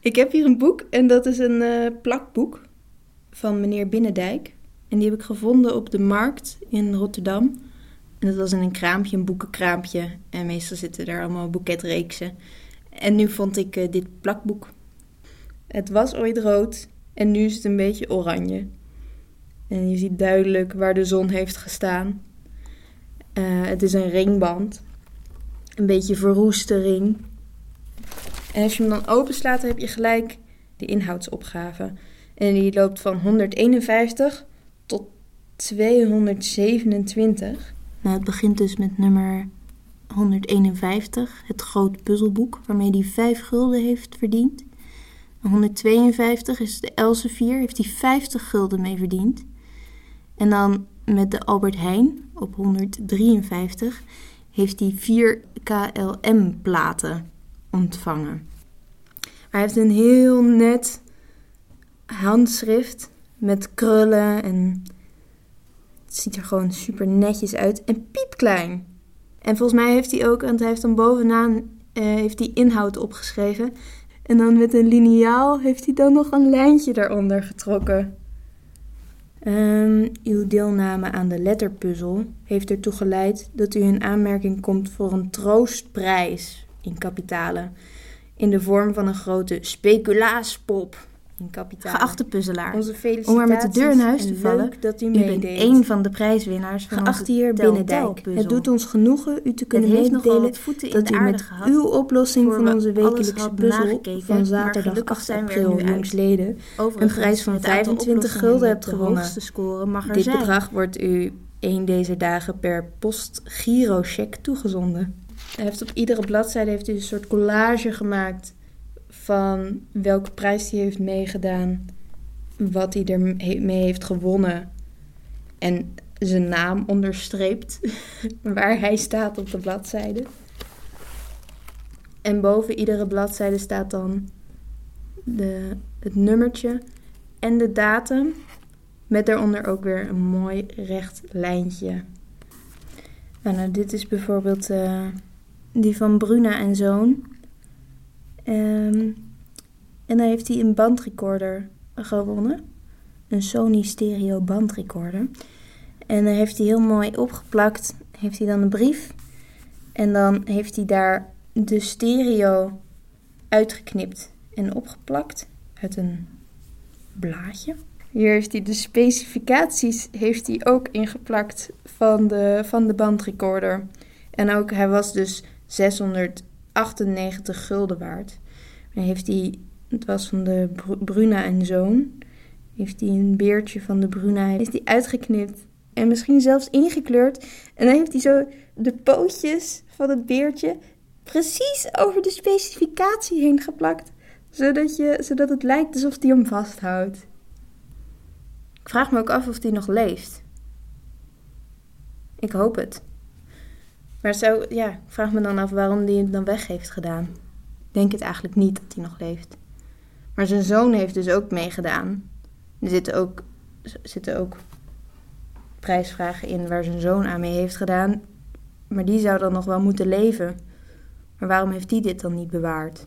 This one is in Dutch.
Ik heb hier een boek en dat is een eh, plakboek van meneer Binnendijk. En die heb ik gevonden op de markt in Rotterdam. En dat was in een kraampje, een boekenkraampje. En meestal zitten daar allemaal boeketreeksen. En nu vond ik eh, dit plakboek. Het was ooit rood en nu is het een beetje oranje. En je ziet duidelijk waar de zon heeft gestaan. Eh, het is een ringband. Een beetje verroeste ring. En als je hem dan openslaat, dan heb je gelijk de inhoudsopgave. En die loopt van 151 tot 227. Nou, het begint dus met nummer 151, het groot puzzelboek waarmee hij 5 gulden heeft verdiend. 152 is de Elsevier, heeft hij 50 gulden mee verdiend. En dan met de Albert Heijn op 153 heeft hij 4 KLM-platen ontvangen. Hij heeft een heel net handschrift met krullen en het ziet er gewoon super netjes uit en piepklein. En volgens mij heeft hij ook, want hij heeft dan bovenaan uh, heeft hij inhoud opgeschreven. En dan met een liniaal heeft hij dan nog een lijntje daaronder getrokken. Um, uw deelname aan de letterpuzzel heeft ertoe geleid dat u in aanmerking komt voor een troostprijs in kapitalen. In de vorm van een grote speculaaspop in kapitaal. Geachte puzzelaar, onze felicitaties om er met de deur in huis te vallen, dat u, u bent één van de prijswinnaars van Geachte onze heer Binnendijk, het doet ons genoegen u te kunnen meedelen dat u met uw oplossing van onze wekelijkse puzzel van maar zaterdag gelukkig 8 zijn we er april jongsleden een prijs van het aantal 25 oplossingen gulden hebt gewonnen. hoogste score mag er Dit bedrag wordt u een deze dagen per post-giro-check toegezonden. Hij heeft op iedere bladzijde heeft hij een soort collage gemaakt van welke prijs hij heeft meegedaan, wat hij ermee heeft gewonnen en zijn naam onderstreept waar hij staat op de bladzijde. En boven iedere bladzijde staat dan de, het nummertje en de datum met daaronder ook weer een mooi recht lijntje. Nou, nou dit is bijvoorbeeld eh, die van Bruna en Zoon. Ehm, en dan heeft hij een bandrecorder gewonnen. Een Sony stereo bandrecorder. En dan heeft hij heel mooi opgeplakt. Heeft hij dan een brief. En dan heeft hij daar de stereo uitgeknipt en opgeplakt uit een blaadje. Hier heeft hij de specificaties heeft hij ook ingeplakt van de, van de bandrecorder. En ook, hij was dus 698 gulden waard. Dan heeft hij, het was van de Bru- Bruna en Zoon, heeft hij een beertje van de Bruna heeft hij uitgeknipt. En misschien zelfs ingekleurd. En dan heeft hij zo de pootjes van het beertje precies over de specificatie heen geplakt. Zodat, je, zodat het lijkt alsof hij hem vasthoudt. Ik vraag me ook af of hij nog leeft. Ik hoop het. Maar zou, ja, ik vraag me dan af waarom hij het dan weg heeft gedaan. Ik denk het eigenlijk niet dat hij nog leeft. Maar zijn zoon heeft dus ook meegedaan. Er zitten ook, zitten ook prijsvragen in waar zijn zoon aan mee heeft gedaan. Maar die zou dan nog wel moeten leven. Maar waarom heeft die dit dan niet bewaard?